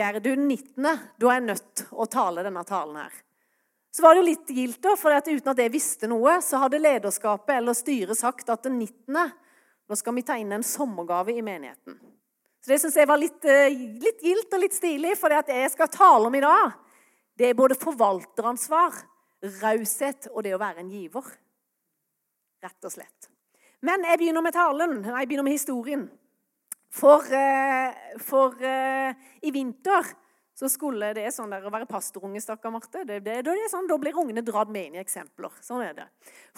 er du den 19., da er jeg nødt til å tale denne talen her. Så var det jo litt gildt, da, for uten at jeg visste noe, så hadde lederskapet eller styret sagt at den 19. nå skal vi ta inn en sommergave i menigheten. Så det syns jeg var litt, eh, litt gildt og litt stilig, for det at jeg skal tale om i dag, det er både forvalteransvar, raushet og det å være en giver. Rett og slett. Men jeg begynner med talen. Nei, jeg begynner med historien. For, eh, for uh, i vinter så skulle det sånn der å være pastorunge, stakkar Marte. Det, det, det sånn, da blir ungene dratt med inn i eksempler. Sånn er det.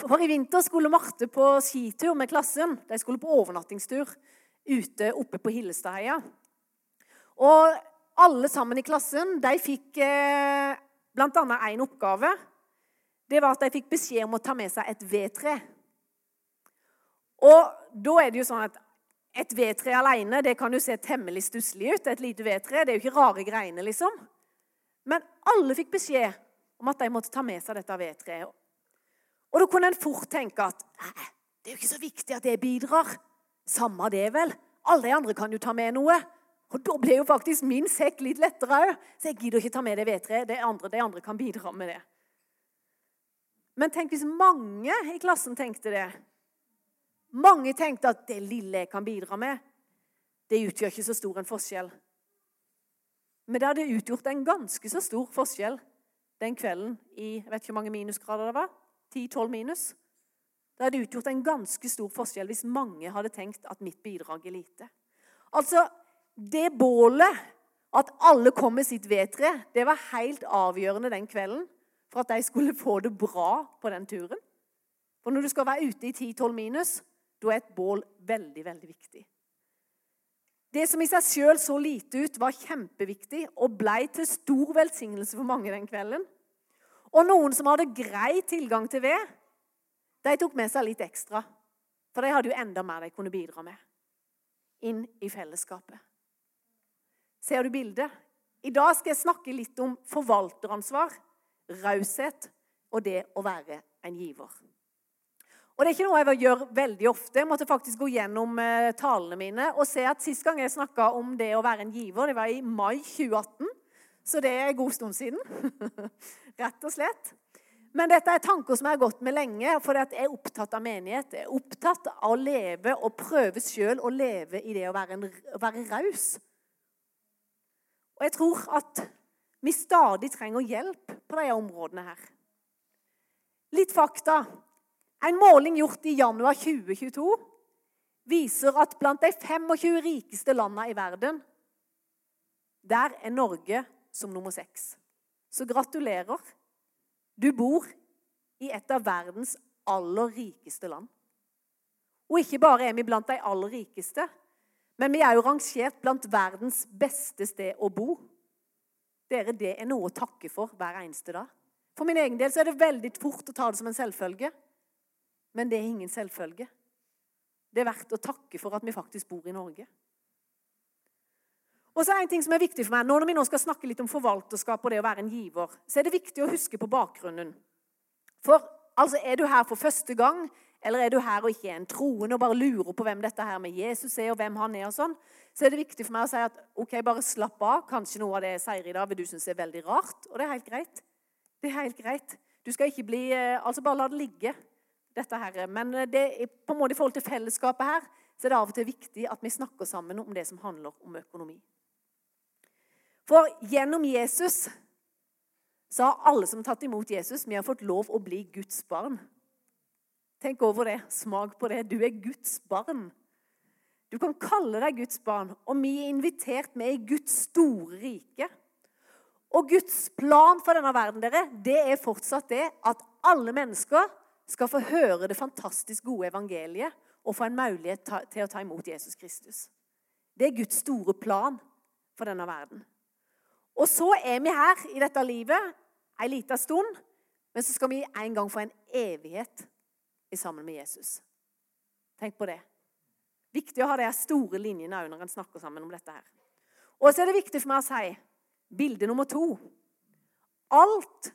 For, i vinter skulle Marte på skitur med klassen. De skulle på overnattingstur ute oppe på Hillestadheia. Og alle sammen i klassen de fikk eh, bl.a. én oppgave. Det var at de fikk beskjed om å ta med seg et vedtre. Og da er det jo sånn at et vedtre alene det kan jo se temmelig stusslig ut. Et lite vedtre. Det er jo ikke rare greiene, liksom. Men alle fikk beskjed om at de måtte ta med seg dette vedtreet. Og da kunne en fort tenke at det er jo ikke så viktig at det bidrar. Samme det, vel. Alle de andre kan jo ta med noe. Og da ble jo faktisk min sekk litt lettere òg. Så jeg gidder ikke ta med det vedtreet. De andre, de andre kan bidra med det. Men tenk hvis mange i klassen tenkte det. Mange tenkte at det lille jeg kan bidra med, det utgjør ikke så stor en forskjell. Men det hadde utgjort en ganske så stor forskjell den kvelden i jeg vet ikke hvor mange minusgrader det var. 10-12 minus. Det hadde utgjort en ganske stor forskjell hvis mange hadde tenkt at mitt bidrag er lite. Altså, det bålet, at alle kom med sitt vedtre, det var helt avgjørende den kvelden for at de skulle få det bra på den turen. For når du skal være ute i 10-12 minus, da er et bål veldig, veldig viktig. Det som i seg sjøl så lite ut, var kjempeviktig og blei til stor velsignelse for mange den kvelden. Og noen som hadde grei tilgang til ved, de tok med seg litt ekstra. For de hadde jo enda mer de kunne bidra med inn i fellesskapet. Ser du bildet? I dag skal jeg snakke litt om forvalteransvar, raushet og det å være en giver. Og Det er ikke noe jeg gjør veldig ofte. Jeg måtte faktisk gå gjennom eh, talene mine og se at Sist gang jeg snakka om det å være en giver, det var i mai 2018. Så det er en god stund siden. Rett og slett. Men dette er tanker som jeg har gått med lenge, for jeg er opptatt av menighet. Jeg er opptatt av å leve og prøve sjøl å leve i det å være, en, å være raus. Og jeg tror at vi stadig trenger hjelp på disse områdene her. Litt fakta. En måling gjort i januar 2022 viser at blant de 25 rikeste landene i verden, der er Norge som nummer seks. Så gratulerer. Du bor i et av verdens aller rikeste land. Og ikke bare er vi blant de aller rikeste, men vi er jo rangert blant verdens beste sted å bo. Dere, Det er noe å takke for hver eneste dag. For min egen del så er det veldig fort å ta det som en selvfølge. Men det er ingen selvfølge. Det er verdt å takke for at vi faktisk bor i Norge. Og så er en ting som er viktig for meg, Når vi nå skal snakke litt om forvalterskap og det å være en giver, så er det viktig å huske på bakgrunnen. For altså, er du her for første gang, eller er du her og ikke er en troende og bare lurer på hvem dette her med Jesus er, og hvem han er, og sånn, så er det viktig for meg å si at ok, bare slapp av. Kanskje noe av det jeg sier i dag, vil du synes er veldig rart. Og det er helt greit. Det er helt greit. Du skal ikke bli eh, Altså, bare la det ligge dette her. Men det er, på en måte i forhold til fellesskapet her, så er det av og til viktig at vi snakker sammen om det som handler om økonomi. For gjennom Jesus så har alle som har tatt imot Jesus, vi har fått lov å bli Guds barn. Tenk over det. Smak på det. Du er Guds barn. Du kan kalle deg Guds barn, og vi er invitert med i Guds store rike. Og Guds plan for denne verden dere, det er fortsatt det at alle mennesker skal få høre det fantastisk gode evangeliet og få en mulighet til å ta imot Jesus Kristus. Det er Guds store plan for denne verden. Og så er vi her i dette livet ei lita stund, men så skal vi en gang få en evighet sammen med Jesus. Tenk på det. Viktig å ha de store linjene òg når en snakker sammen om dette. her. Og så er det viktig for meg å si bilde nummer to. Alt,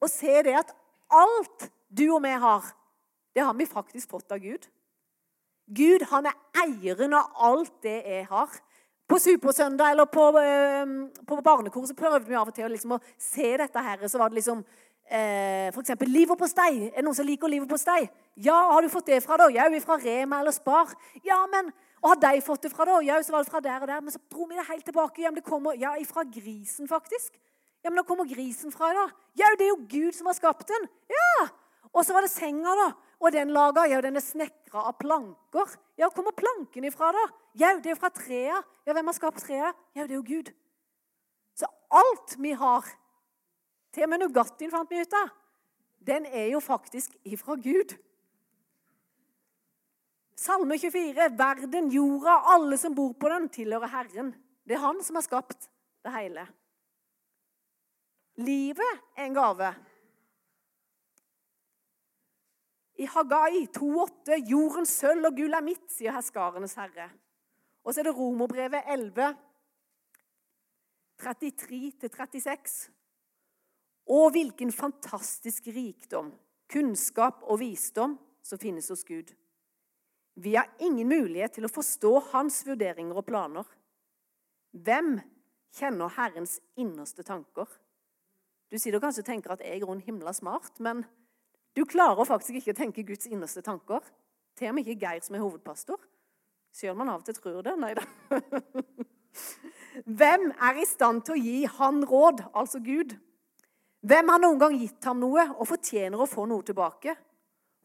å se det at alt du og vi har, det har vi faktisk fått av Gud. Gud han er eieren av alt det jeg har. På Supersøndag eller på, på barnekor så prøvde vi av og til liksom å se dette her. Så var det liksom eh, f.eks. leverpostei. Er det noen som liker leverpostei? Ja, har du fått det fra da? Ja, fra Rema eller Spar. Ja, men og har de fått det fra da? Ja, så var det fra der og der. Men så dro vi det helt tilbake. Men det kommer ja, fra grisen, faktisk. Ja, men da kommer grisen fra da? Ja, det er jo Gud som har skapt den. Ja! Og så var det senga, da. Og den laga Ja, den er snekra av planker. Ja, hvor kommer planken ifra, da? Ja, det er jo fra trea. Ja, hvem har skapt trea? Ja, det er jo Gud. Så alt vi har, til og med Nugattien fant vi ut av, den er jo faktisk ifra Gud. Salme 24. Verden, jorda, alle som bor på den, tilhører Herren. Det er Han som har skapt det hele. Livet er en gave. I Hagai 2,8.: Jordens sølv og gull er mitt, sier herskarenes herre. Og så er det Romerbrevet 11, 33-36. Å, hvilken fantastisk rikdom, kunnskap og visdom som finnes hos Gud. Vi har ingen mulighet til å forstå hans vurderinger og planer. Hvem kjenner Herrens innerste tanker? Du sitter kanskje og tenker at jeg er himla smart, men du klarer faktisk ikke å tenke Guds innerste tanker. Til og med ikke Geir som er hovedpastor. Selv om han av og til tror det. Nei da. Hvem er i stand til å gi han råd, altså Gud? Hvem har noen gang gitt ham noe og fortjener å få noe tilbake?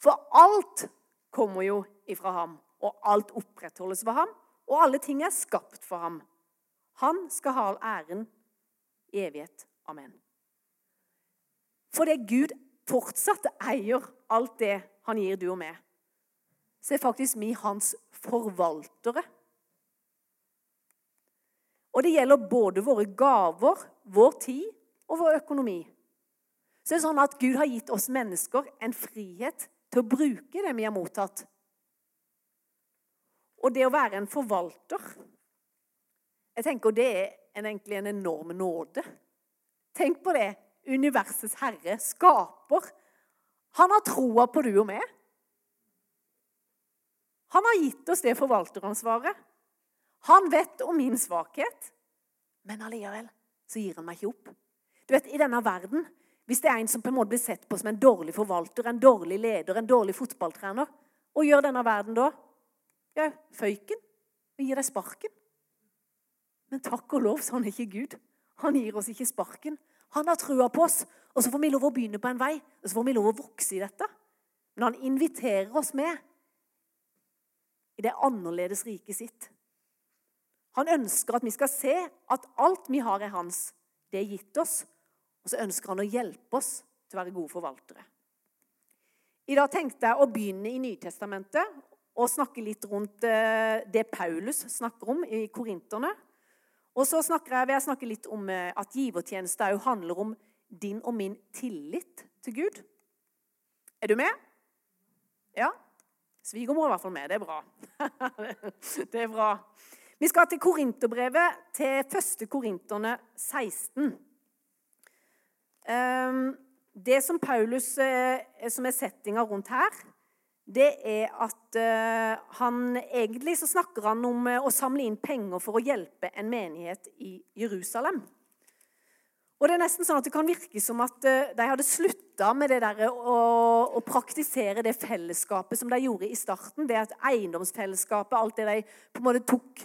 For alt kommer jo ifra ham, og alt opprettholdes ved ham, og alle ting er skapt for ham. Han skal ha æren i evighet. Amen. Fordi Gud fortsatt eier alt det han gir du og meg, så er faktisk vi hans forvaltere. Og det gjelder både våre gaver, vår tid og vår økonomi. Så det er sånn at Gud har gitt oss mennesker en frihet til å bruke det vi har mottatt. Og det å være en forvalter Jeg tenker det er egentlig en enorm nåde. Tenk på det universets herre, skaper. Han har troa på du og meg. Han har gitt oss det forvalteransvaret. Han vet om min svakhet, men allikevel så gir han meg ikke opp. Du vet, I denne verden, hvis det er en som på en måte blir sett på som en dårlig forvalter, en dårlig leder, en dårlig fotballtrener, hva gjør denne verden da? Ja, føyken. Og gir deg sparken. Men takk og lov, sånn er ikke Gud. Han gir oss ikke sparken. Han har trua på oss. Og så får vi lov å begynne på en vei, og så får vi lov å vokse i dette. Men han inviterer oss med i det annerledes riket sitt. Han ønsker at vi skal se at alt vi har, er hans. Det er gitt oss. Og så ønsker han å hjelpe oss til å være gode forvaltere. I dag tenkte jeg å begynne i Nytestamentet og snakke litt rundt eh, det Paulus snakker om i Korinterne. Og så snakker jeg, vil jeg snakke litt om eh, at givertjeneste òg handler om din og min tillit til Gud. Er du med? Ja? Svigermor er i hvert fall med. Det er bra. det er bra. Vi skal til Korinterbrevet, til første Korinterne 16. Ehm, det som Paulus, eh, som er settinga rundt her, det er at uh, han Egentlig så snakker han om uh, å samle inn penger for å hjelpe en menighet i Jerusalem. Og Det er nesten sånn at det kan virke som at uh, de hadde slutta med det der å, å, praktisere det fellesskapet som de gjorde i starten. Det at eiendomsfellesskapet, alt det de på en måte tok,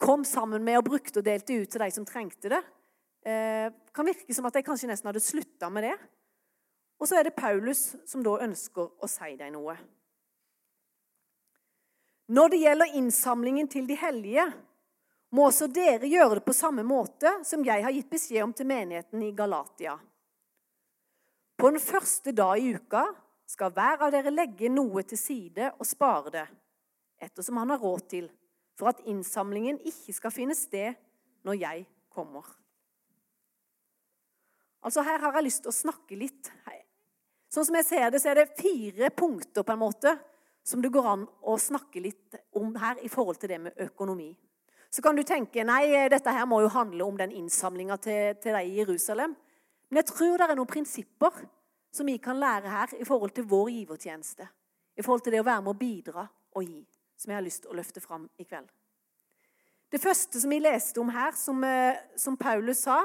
kom sammen med og brukte og delte ut til de som trengte det. kan virke som at de kanskje nesten hadde slutta med det. Og så er det Paulus som da ønsker å si deg noe. Når det gjelder innsamlingen til de hellige, må også dere gjøre det på samme måte som jeg har gitt beskjed om til menigheten i Galatia. På den første dag i uka skal hver av dere legge noe til side og spare det, ettersom han har råd til, for at innsamlingen ikke skal finne sted når jeg kommer. Altså Her har jeg lyst til å snakke litt Sånn som jeg ser det, så er det fire punkter på en måte som det går an å snakke litt om her i forhold til det med økonomi. Så kan du tenke nei, dette her må jo handle om den innsamlinga til, til deg i Jerusalem. Men jeg tror det er noen prinsipper som vi kan lære her i forhold til vår givertjeneste. I forhold til det å være med å bidra og gi, som jeg har lyst til å løfte fram i kveld. Det første som vi leste om her, som, eh, som Paulus sa,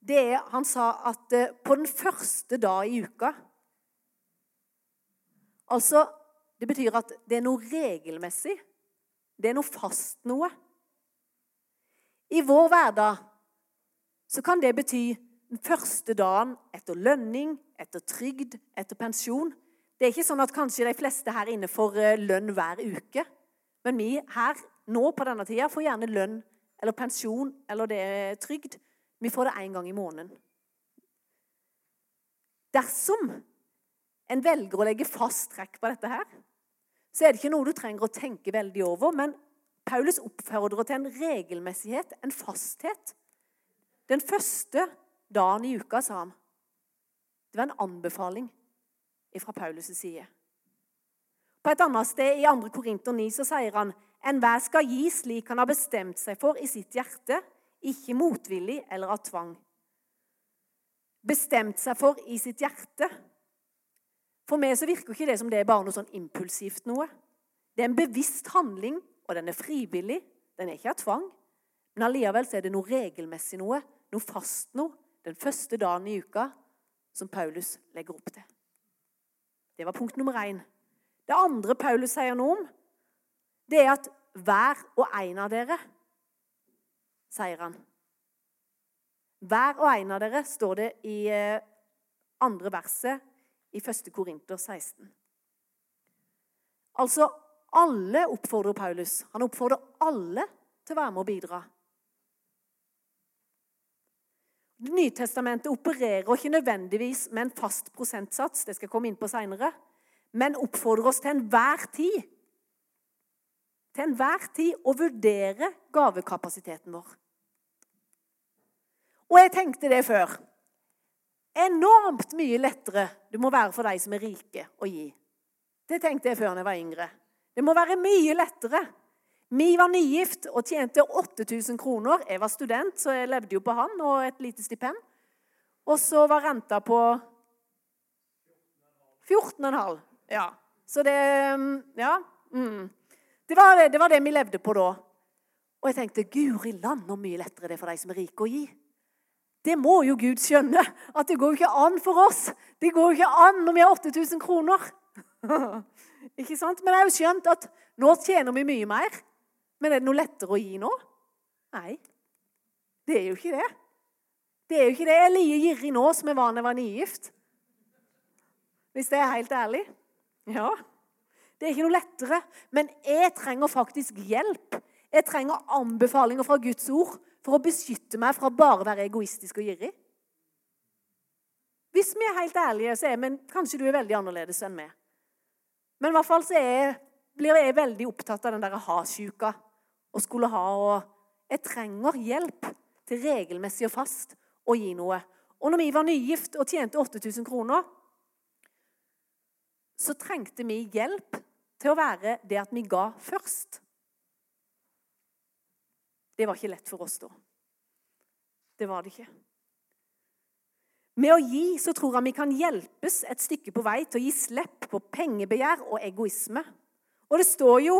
det er Han sa at eh, på den første dag i uka Altså, det betyr at det er noe regelmessig. Det er noe fast noe. I vår hverdag så kan det bety den første dagen etter lønning, etter trygd, etter pensjon. Det er ikke sånn at kanskje de fleste her inne får eh, lønn hver uke. Men vi her nå på denne tida får gjerne lønn eller pensjon eller det er trygd. Vi får det én gang i måneden. Dersom en velger å legge fast trekk på dette her, så er det ikke noe du trenger å tenke veldig over. Men Paulus oppfordrer til en regelmessighet, en fasthet. Den første dagen i uka, sa han. Det var en anbefaling fra Paulus' side. På et annet sted i 2. Korinter 9 så sier han enhver skal gi slik han har bestemt seg for i sitt hjerte, ikke motvillig eller av tvang. Bestemt seg for i sitt hjerte. For meg så virker ikke det som det er bare noe sånn impulsivt noe. Det er en bevisst handling, og den er frivillig. Den er ikke av tvang. Men allikevel er det noe regelmessig noe, noe fast noe, den første dagen i uka som Paulus legger opp til. Det var punkt nummer én. Det andre Paulus sier noe om, det er at hver og en av dere, sier han. Hver og en av dere, står det i eh, andre verset i 1. Korinter 16. Altså alle oppfordrer Paulus. Han oppfordrer alle til å være med og bidra. Det Nytestamentet opererer ikke nødvendigvis med en fast prosentsats, det skal jeg komme inn på senere, men oppfordrer oss til enhver tid til enhver tid å vurdere gavekapasiteten vår. Og jeg tenkte det før. Enormt mye lettere det må være for de som er rike, å gi. Det tenkte jeg før da jeg var yngre. Det må være mye lettere vi var nygift og tjente 8000 kroner. Jeg var student, så jeg levde jo på han og et lite stipend. Og så var renta på 14,5. Ja. Så det mm, Ja. Mm. Det, var det, det var det vi levde på da. Og jeg tenkte guri land, hvor mye lettere det er for de som er rike, å gi. Det må jo Gud skjønne. At det går jo ikke an for oss. Det går jo ikke an når vi har 8000 kroner. ikke sant? Men jeg har jo skjønt at nå tjener vi mye mer. Men er det noe lettere å gi nå? Nei. Det er jo ikke det. Det er jo ikke det. Jeg er like girig nå som jeg var da jeg var nygift. Hvis det er helt ærlig. Ja. Det er ikke noe lettere. Men jeg trenger faktisk hjelp. Jeg trenger anbefalinger fra Guds ord for å beskytte meg fra bare å være egoistisk og girig. Hvis vi er helt ærlige, så er vi Kanskje du er veldig annerledes enn meg. Men i hvert fall så er, blir jeg veldig opptatt av den der ha-sjuka og skulle ha. Og jeg trenger hjelp til regelmessig og fast å gi noe. Og når vi var nygift og tjente 8000 kroner, så trengte vi hjelp til å være det at vi ga først. Det var ikke lett for oss da. Det var det ikke. Med å gi så tror jeg vi kan hjelpes et stykke på vei til å gi slipp på pengebegjær og egoisme. Og det står jo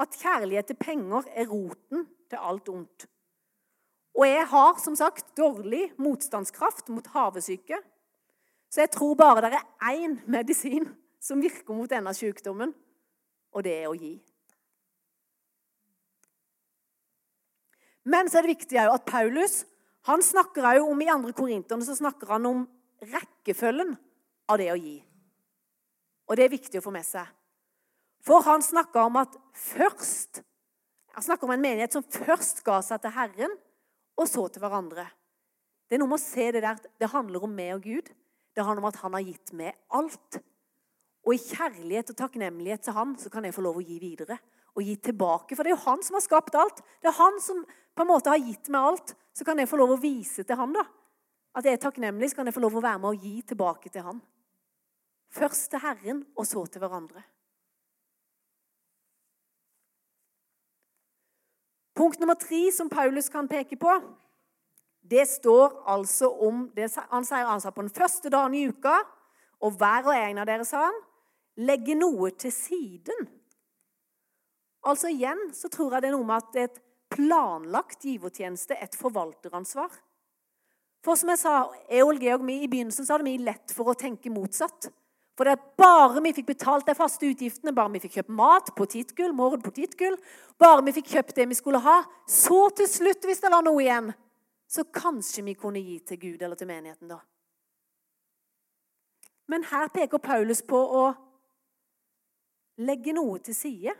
at kjærlighet til penger er roten til alt ondt. Og jeg har som sagt dårlig motstandskraft mot havesyke. Så jeg tror bare det er én medisin som virker mot denne sykdommen, og det er å gi. Men så er det viktig at Paulus han snakker også om i andre korinterne så snakker han om rekkefølgen av det å gi. Og det er viktig å få med seg. For han snakker om at først Han snakker om en menighet som først ga seg til Herren, og så til hverandre. Det er noe med å se det der det handler om meg og Gud. Det handler om at han har gitt meg alt. Og i kjærlighet og takknemlighet til han så kan jeg få lov å gi videre. Og gi tilbake. For det er jo han som har skapt alt. Det er han som på en måte har gitt meg alt. Så kan jeg få lov å vise til han da. At jeg er takknemlig, så kan jeg få lov å være med og gi tilbake til han. Først til Herren, og så til hverandre. Punkt nummer tre som Paulus kan peke på, det står altså om det, Han sier altså på den første dagen i uka, og hver og en av dere, sa han, legge noe til siden. Altså igjen så tror jeg det er noe med at det er et planlagt givertjeneste, et forvalteransvar. For som jeg sa, Eol og vi, i begynnelsen så hadde vi lett for å tenke motsatt. For det er bare vi fikk betalt de faste utgiftene, bare vi fikk kjøpt mat, potetgull, morgen potetgull, bare vi fikk kjøpt det vi skulle ha, så til slutt, hvis det var noe igjen, så kanskje vi kunne gi til Gud eller til menigheten, da. Men her peker Paulus på å legge noe til side.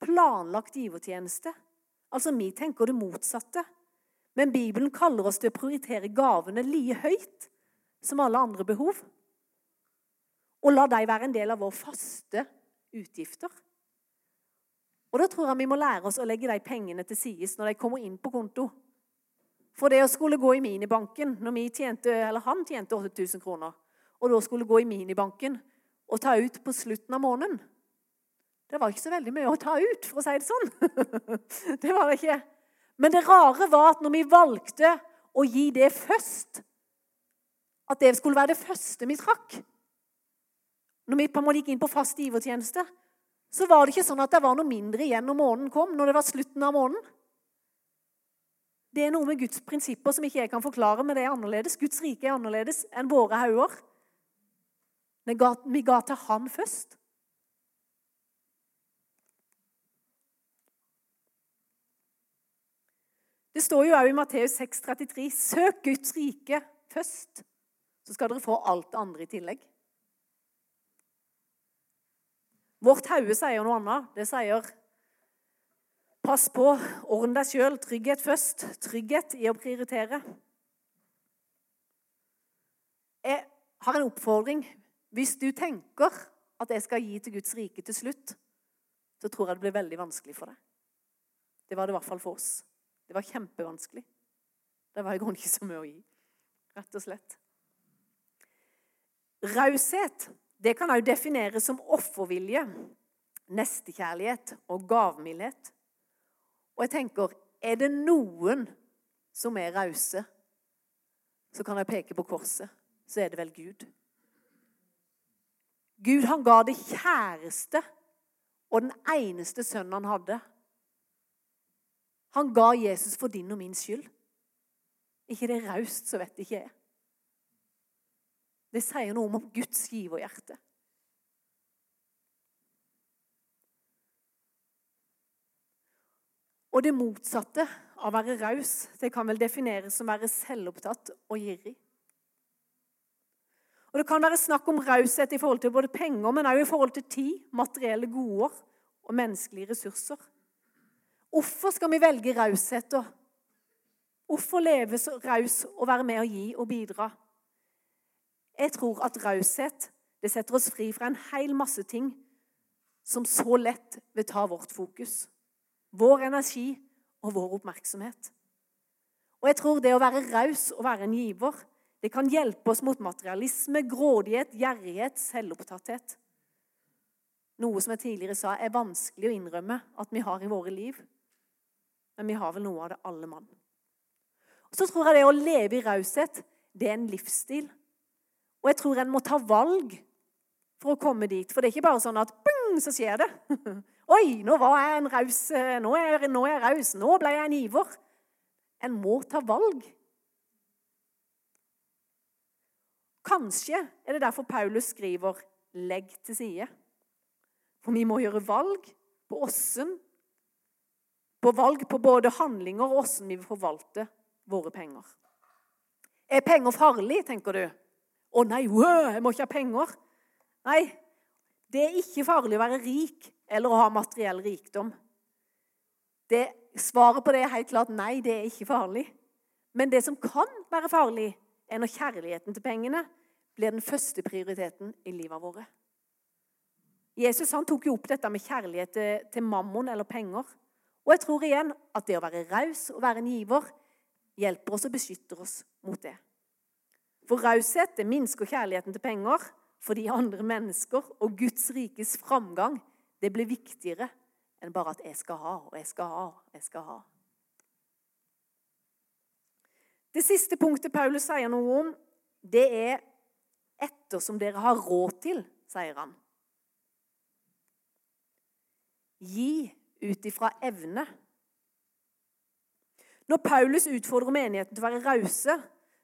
Planlagt givertjeneste. Altså, vi tenker det motsatte. Men Bibelen kaller oss til å prioritere gavene like høyt som alle andre behov. Og la dem være en del av våre faste utgifter. Og Da tror jeg vi må lære oss å legge de pengene til side når de kommer inn på konto. For det å skulle gå i minibanken når vi tjente, eller han tjente 8000 kroner, og da skulle gå i minibanken og ta ut på slutten av måneden Det var ikke så veldig mye å ta ut, for å si det sånn. det var det ikke. Men det rare var at når vi valgte å gi det først, at det skulle være det første vi trakk Når vi på en måte gikk inn på fast givertjeneste, så var det ikke sånn at det var noe mindre igjen når måneden kom, når det var slutten av måneden. Det er noe med Guds prinsipper som ikke jeg kan forklare, men det er annerledes. Guds rike er annerledes enn våre hauger. Ga, vi ga til Han først. Det står jo òg i Matteus 6,33.: Søk Guds rike først, så skal dere få alt det andre i tillegg. Vårt hode sier noe annet. Det sier pass på, ordn deg sjøl, trygghet først. Trygghet i å prioritere. Jeg har en oppfordring. Hvis du tenker at jeg skal gi til Guds rike til slutt, så tror jeg det blir veldig vanskelig for deg. Det var det i hvert fall for oss. Det var kjempevanskelig. Det var i grunnen ikke så mye å gi, rett og slett. Raushet det kan også defineres som offervilje, nestekjærlighet og gavmildhet. Og jeg tenker, er det noen som er rause, så kan jeg peke på korset. Så er det vel Gud. Gud han ga det kjæreste og den eneste sønnen han hadde. Han ga Jesus for din og min skyld. ikke det raust, så vet ikke jeg. Det sier noe om Guds giverhjerte. Og det motsatte av å være raus det kan vel defineres som å være selvopptatt og girig. Og Det kan være snakk om raushet i forhold til både penger, men også i forhold til tid, materielle goder og menneskelige ressurser. Hvorfor skal vi velge raushet, da? Hvorfor leve så raus og være med å gi og bidra? Jeg tror at raushet det setter oss fri fra en hel masse ting som så lett vil ta vårt fokus, vår energi og vår oppmerksomhet. Og jeg tror det å være raus og være en giver det kan hjelpe oss mot materialisme, grådighet, gjerrighet, selvopptatthet. Noe som jeg tidligere sa er vanskelig å innrømme at vi har i våre liv. Men vi har vel noe av det alle mann. Og Så tror jeg det å leve i raushet, det er en livsstil. Og jeg tror en må ta valg for å komme dit. For det er ikke bare sånn at bing, så skjer det. Oi, nå var jeg en raus. Nå er nå jeg raus. Nå ble jeg en iver. En må ta valg. Kanskje er det derfor Paulus skriver 'legg til side'. For vi må gjøre valg på åssen På valg på både handlinger og åssen vi vil forvalte våre penger. Er penger farlig, tenker du? Å nei, wow, jeg må ikke ha penger. Nei, det er ikke farlig å være rik eller å ha materiell rikdom. Det, svaret på det er helt klart nei, det er ikke farlig. Men det som kan være farlig, er når kjærligheten til pengene blir den første prioriteten i livet våre. Jesus han tok jo opp dette med kjærlighet til, til mammon eller penger. Og jeg tror igjen at det å være raus og være en giver hjelper oss og beskytter oss mot det. For raushet det minsker kjærligheten til penger fordi andre mennesker og Guds rikes framgang det blir viktigere enn bare at jeg skal ha og jeg skal ha og jeg skal ha. Det siste punktet Paulus sier noe om, det er ettersom dere har råd til, sier han. Gi ut ifra evne. Når Paulus utfordrer menigheten til å være rause,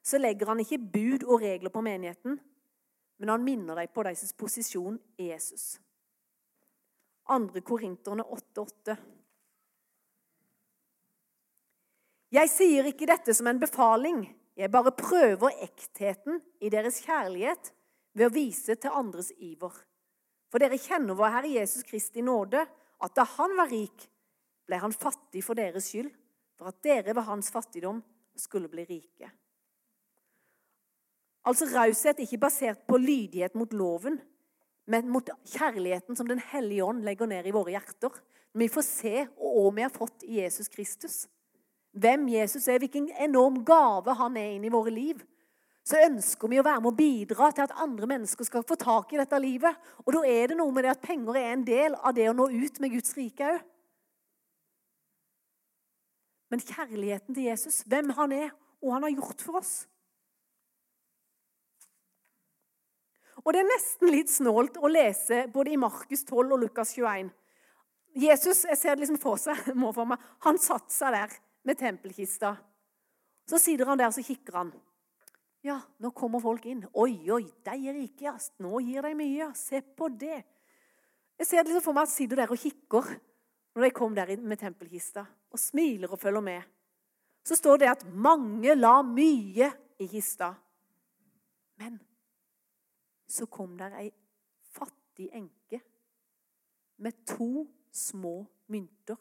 så legger han ikke bud og regler på menigheten, men han minner dem på deres posisjon i Jesus. 2. Korinterne 8,8. Jeg sier ikke dette som en befaling. Jeg bare prøver ektheten i deres kjærlighet ved å vise til andres iver. For dere kjenner vår Herre Jesus Kristi nåde, at da han var rik, ble han fattig for deres skyld for at dere ved hans fattigdom skulle bli rike. Altså raushet ikke basert på lydighet mot loven, men mot kjærligheten som Den hellige ånd legger ned i våre hjerter. Vi får se hva vi har fått i Jesus Kristus. Hvem Jesus er, hvilken enorm gave han er inn i våre liv. Så ønsker vi å være med og bidra til at andre mennesker skal få tak i dette livet. Og da er det noe med det at penger er en del av det å nå ut med Guds rike òg men kjærligheten til Jesus, hvem han er, og han har gjort for oss. Og Det er nesten litt snålt å lese både i Markus 12 og Lukas 21. Jesus jeg ser det liksom for seg, må for meg, han satte seg der med tempelkista. Så sitter han der så kikker han. Ja, nå kommer folk inn. Oi, oi, de er rike. ass. Nå gir de mye. Se på det. Jeg ser det liksom for meg at han sitter der og kikker når de kom der inn med tempelkista, og smiler og følger med, så står det at mange la mye i kista. Men så kom der ei fattig enke med to små mynter.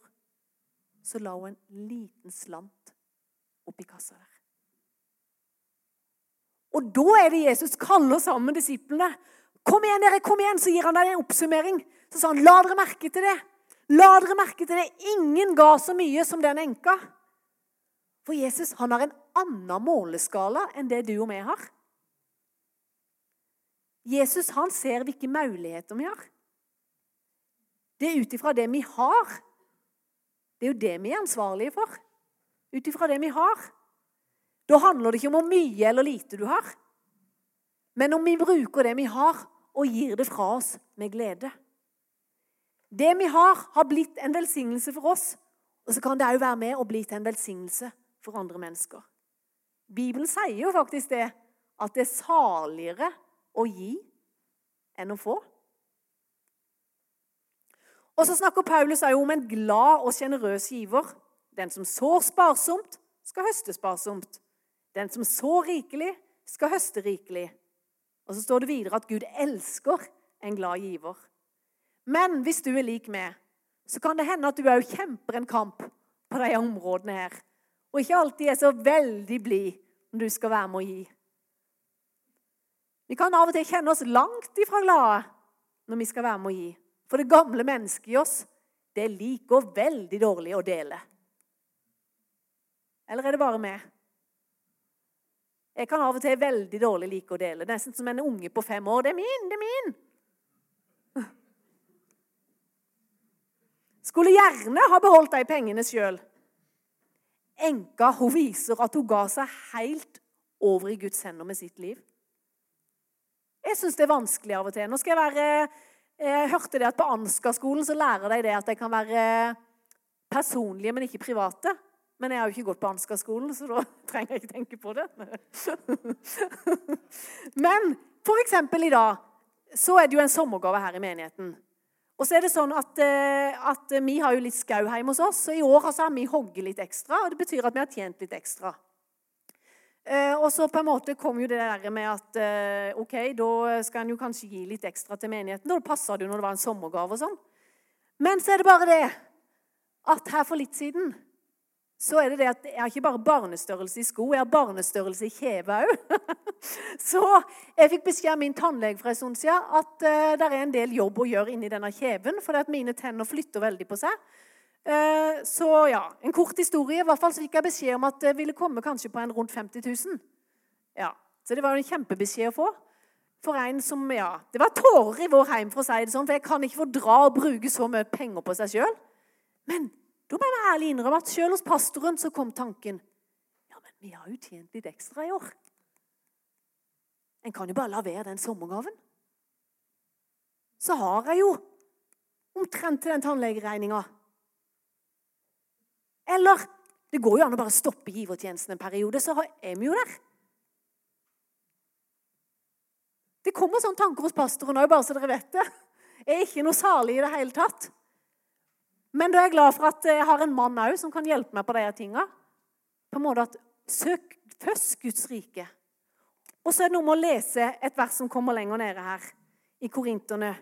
Så la hun en liten slant oppi kassa der. Og da er det Jesus kaller sammen disiplene. 'Kom igjen, dere! kom igjen!' Så gir han deg en oppsummering. Så sa han, 'La dere merke til det.' La dere merke til det. Ingen ga så mye som den enka. For Jesus han har en annen måleskala enn det du og vi har. Jesus han ser hvilke muligheter vi har. Det er ut ifra det vi har. Det er jo det vi er ansvarlige for. Ut ifra det vi har. Da handler det ikke om hvor mye eller lite du har, men om vi bruker det vi har, og gir det fra oss med glede. Det vi har, har blitt en velsignelse for oss. Og så kan det òg være med og bli til en velsignelse for andre mennesker. Bibelen sier jo faktisk det, at det er saligere å gi enn å få. Og så snakker Paulus òg om en glad og sjenerøs giver. Den som sår sparsomt, skal høste sparsomt. Den som sår rikelig, skal høste rikelig. Og så står det videre at Gud elsker en glad giver. Men hvis du er lik meg, så kan det hende at du òg kjemper en kamp på de områdene her. Og ikke alltid er så veldig blid når du skal være med å gi. Vi kan av og til kjenne oss langt ifra glade når vi skal være med å gi. For det gamle mennesket i oss, det liker veldig dårlig å dele. Eller er det bare meg? Jeg kan av og til veldig dårlig like å dele. Nesten som en unge på fem år. 'Det er min! Det er min!' skulle gjerne ha beholdt de pengene sjøl. Enka hun viser at hun ga seg helt over i Guds hender med sitt liv. Jeg syns det er vanskelig av og til. Nå skal Jeg være, jeg hørte det at på Ansgar-skolen så lærer de det at de kan være personlige, men ikke private. Men jeg har jo ikke gått på Ansgar-skolen, så da trenger jeg ikke tenke på det. Men eksempel i dag så er det jo en sommergave her i menigheten. Og så er det sånn at, eh, at Vi har jo litt skau hjemme hos oss, så i år har vi hogget litt ekstra. og Det betyr at vi har tjent litt ekstra. Eh, og så på en måte kom jo det der med at eh, ok, da skal en jo kanskje gi litt ekstra til menigheten. Da passa det jo når det var en sommergave og sånn. Men så er det bare det at her for litt siden så er det det at jeg har ikke bare barnestørrelse i sko, jeg har barnestørrelse i kjeve òg. så jeg fikk beskjed av min tannlege for en stund siden at uh, det er en del jobb å gjøre inni denne kjeven, fordi at mine tenner flytter veldig på seg. Uh, så ja, en kort historie. I hvert fall så fikk jeg beskjed om at det ville komme kanskje på en rundt 50 000. Ja, Så det var en kjempebeskjed å få. For en som, ja, Det var tårer i vår heim, for å si det sånn, for jeg kan ikke fordra å bruke så mye penger på seg sjøl. Men da må jeg ærlig innrømme at selv hos pastoren så kom tanken ja, men vi har jo tjent litt ekstra i år. En kan jo bare la være den sommergaven. Så har jeg jo omtrent til den tannlegeregninga. Eller det går jo an å bare stoppe givertjenesten en periode, så er vi jo der. Det kommer sånne tanker hos pastoren òg, bare så dere vet det. Jeg er ikke noe salig i det hele tatt. Men da er jeg glad for at jeg har en mann òg som kan hjelpe meg på de tinga. På en måte at Søk først Guds rike. Og så er det noe med å lese et vers som kommer lenger nede her, i Korinterne.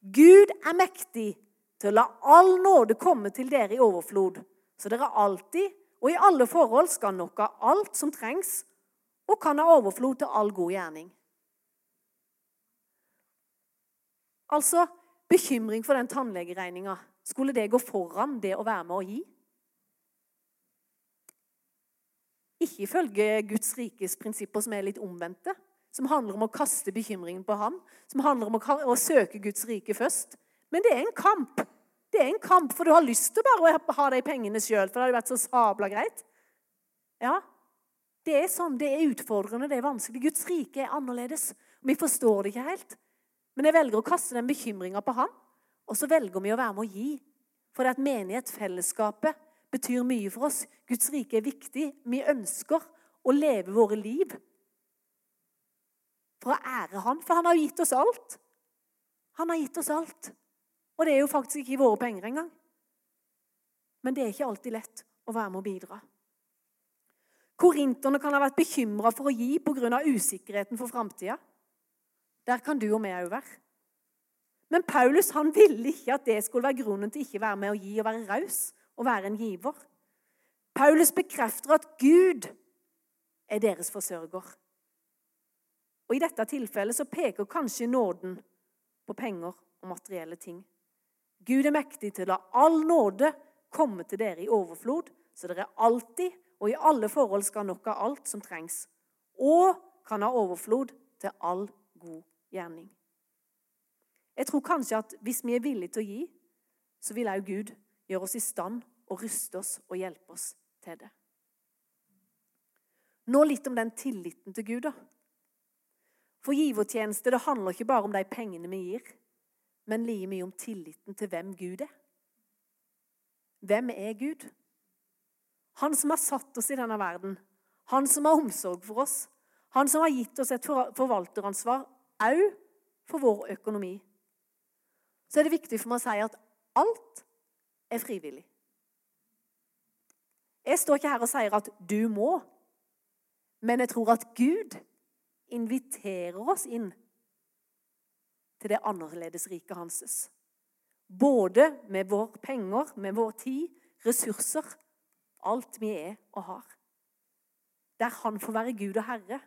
Gud er mektig til å la all nåde komme til dere i overflod, så dere alltid og i alle forhold skal nok ha alt som trengs, og kan ha overflod til all god gjerning. Altså bekymring for den tannlegeregninga. Skulle det gå foran det å være med å gi? Ikke ifølge Guds rikes prinsipper, som er litt omvendte. Som handler om å kaste bekymringen på ham, som handler om å, søke Guds rike først. Men det er en kamp. Det er en kamp, for du har lyst til bare å ha de pengene sjøl, for det hadde vært så sabla greit. Ja, det er sånn. Det er utfordrende, det er vanskelig. Guds rike er annerledes. Vi forstår det ikke helt. Men jeg velger å kaste den bekymringa på han, og så velger vi å være med å gi. For det at menighet, fellesskapet, betyr mye for oss. Guds rike er viktig. Vi ønsker å leve våre liv for å ære Han, for han har gitt oss alt. Han har gitt oss alt. Og det er jo faktisk ikke våre penger engang. Men det er ikke alltid lett å være med å bidra. Korinterne kan ha vært bekymra for å gi pga. usikkerheten for framtida. Der kan du og vi òg være. Men Paulus han ville ikke at det skulle være grunnen til ikke å være med å gi og være raus og være en giver. Paulus bekrefter at Gud er deres forsørger. Og I dette tilfellet så peker kanskje nåden på penger og materielle ting. Gud er mektig til å la all nåde komme til dere i overflod, så dere alltid og i alle forhold skal ha nok av alt som trengs, og kan ha overflod til all god gjerning. Jeg tror kanskje at hvis vi er villige til å gi, så vil òg Gud gjøre oss i stand og ruste oss og hjelpe oss til det. Nå litt om den tilliten til Gud. da. For givertjeneste det handler ikke bare om de pengene vi gir, men like mye om tilliten til hvem Gud er. Hvem er Gud? Han som har satt oss i denne verden. Han som har omsorg for oss. Han som har gitt oss et forvalteransvar òg for vår økonomi. Så er det viktig for meg å si at alt er frivillig. Jeg står ikke her og sier at du må, men jeg tror at Gud inviterer oss inn til det annerledes riket hanses. Både med våre penger, med vår tid, ressurser, alt vi er og har. Der han får være Gud og Herre.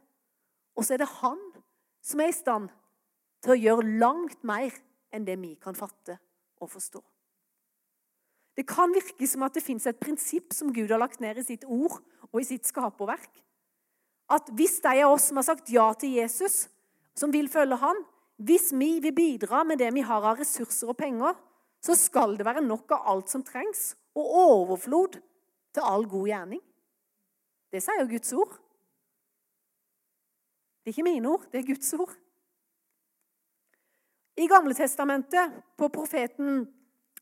Og så er det han som er i stand til å gjøre langt mer enn det vi kan fatte og forstå. Det kan virke som at det fins et prinsipp som Gud har lagt ned i sitt ord og i sitt skaperverk. At hvis de av oss som har sagt ja til Jesus, som vil følge han, hvis vi vil bidra med det vi har av ressurser og penger, så skal det være nok av alt som trengs, og overflod til all god gjerning. Det sier jo Guds ord. Det er ikke mine ord, det er Guds ord. I Gamle Testamentet, på profeten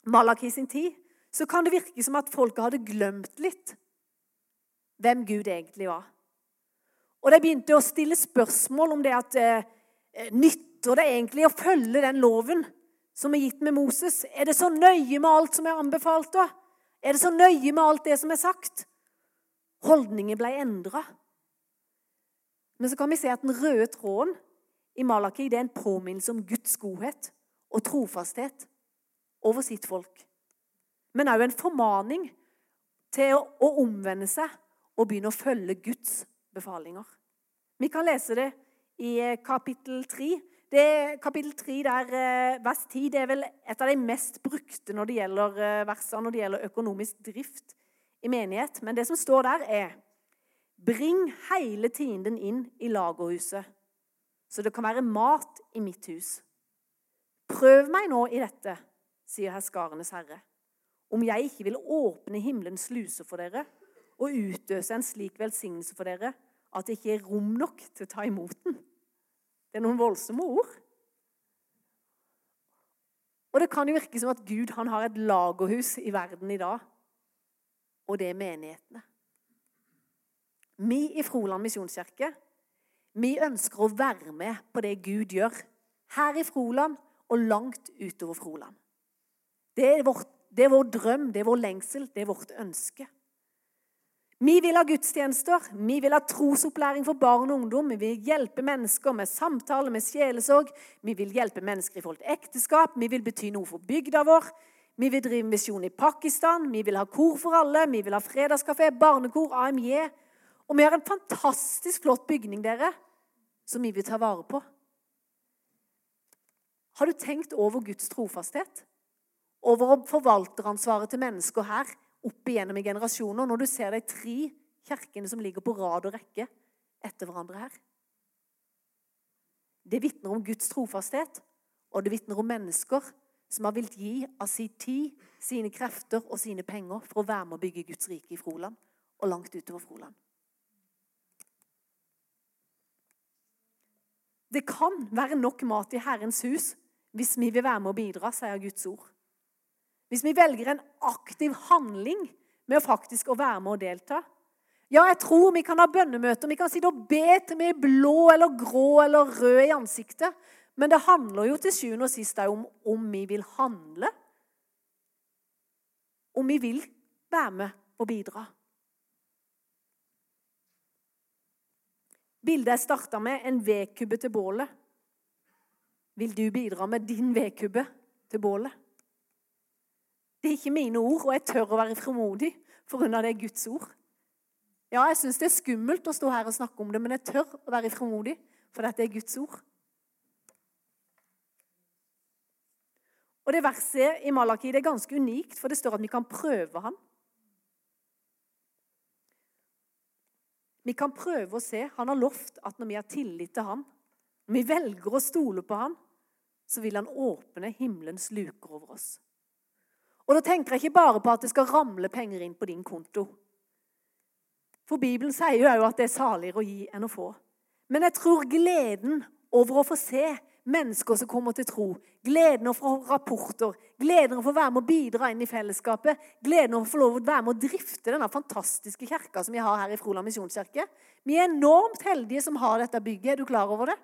Malaki sin tid, så kan det virke som at folket hadde glemt litt hvem Gud egentlig var. Og de begynte å stille spørsmål om det at eh, nytter det egentlig å følge den loven som er gitt med Moses? Er det så nøye med alt som er anbefalt? da? Er det så nøye med alt det som er sagt? Holdningen ble endra. Men så kan vi se at den røde tråden i Malaki det er en påminnelse om Guds godhet og trofasthet over sitt folk men òg en formaning til å, å omvende seg og begynne å følge Guds befalinger. Vi kan lese det i eh, kapittel 3. Det, kapittel 3 der, eh, vers 10 det er vel et av de mest brukte når det gjelder eh, versene når det gjelder økonomisk drift i menighet. Men det som står der, er Bring hele tienden inn i lagerhuset, så det kan være mat i mitt hus. Prøv meg nå i dette, sier herskarenes herre om jeg ikke vil åpne himmelens sluser for dere og utøse en slik velsignelse for dere at det ikke er rom nok til å ta imot den. Det er noen voldsomme ord. Og det kan jo virke som at Gud han har et lagerhus i verden i dag. Og det er menighetene. Vi i Froland misjonskirke vi ønsker å være med på det Gud gjør her i Froland og langt utover Froland. Det er, vårt, det er vår drøm, det er vår lengsel, det er vårt ønske. Vi vil ha gudstjenester, vi vil ha trosopplæring for barn og ungdom. Vi vil hjelpe mennesker med samtale, med sjelesorg. Vi vil hjelpe mennesker i forhold til ekteskap. Vi vil bety noe for bygda vår. Vi vil drive misjon i Pakistan. Vi vil ha kor for alle. Vi vil ha fredagskafé, barnekor, AMJ. Og vi har en fantastisk flott bygning, dere, som vi vil ta vare på. Har du tenkt over Guds trofasthet? Over forvalteransvaret til mennesker her opp igjennom i generasjoner, når du ser de tre kirkene som ligger på rad og rekke etter hverandre her. Det vitner om Guds trofasthet, og det vitner om mennesker som har villet gi av sin tid, sine krefter og sine penger for å være med å bygge Guds rike i Froland og langt utover Froland. Det kan være nok mat i Herrens hus hvis vi vil være med å bidra, sier Guds ord. Hvis vi velger en aktiv handling med å faktisk å være med og delta. Ja, jeg tror vi kan ha bønnemøter, vi kan sitte og be til vi er blå eller grå eller røde i ansiktet. Men det handler jo til sjuende og sist om om vi vil handle. Om vi vil være med og bidra. Bildet jeg starta med, en vedkubbe til bålet. Vil du bidra med din vedkubbe til bålet? Det er ikke mine ord, og jeg tør å være frimodig unna det er Guds ord. Ja, jeg syns det er skummelt å stå her og snakke om det, men jeg tør å være frimodig, for dette er Guds ord. Og Det verset i Malaki det er ganske unikt, for det står at vi kan prøve han. Vi kan prøve å se. Han har lovt at når vi har tillit til han, når vi velger å stole på han, så vil han åpne himmelens luker over oss. Og da tenker jeg ikke bare på at det skal ramle penger inn på din konto. For Bibelen sier jo at det er saligere å gi enn å få. Men jeg tror gleden over å få se mennesker som kommer til tro, gleden over å få rapporter, gleden over å få være med å bidra inn i fellesskapet, gleden over å få lov å være med å drifte denne fantastiske kirka som vi har her i Froland misjonskirke Vi er enormt heldige som har dette bygget. Er du klar over det?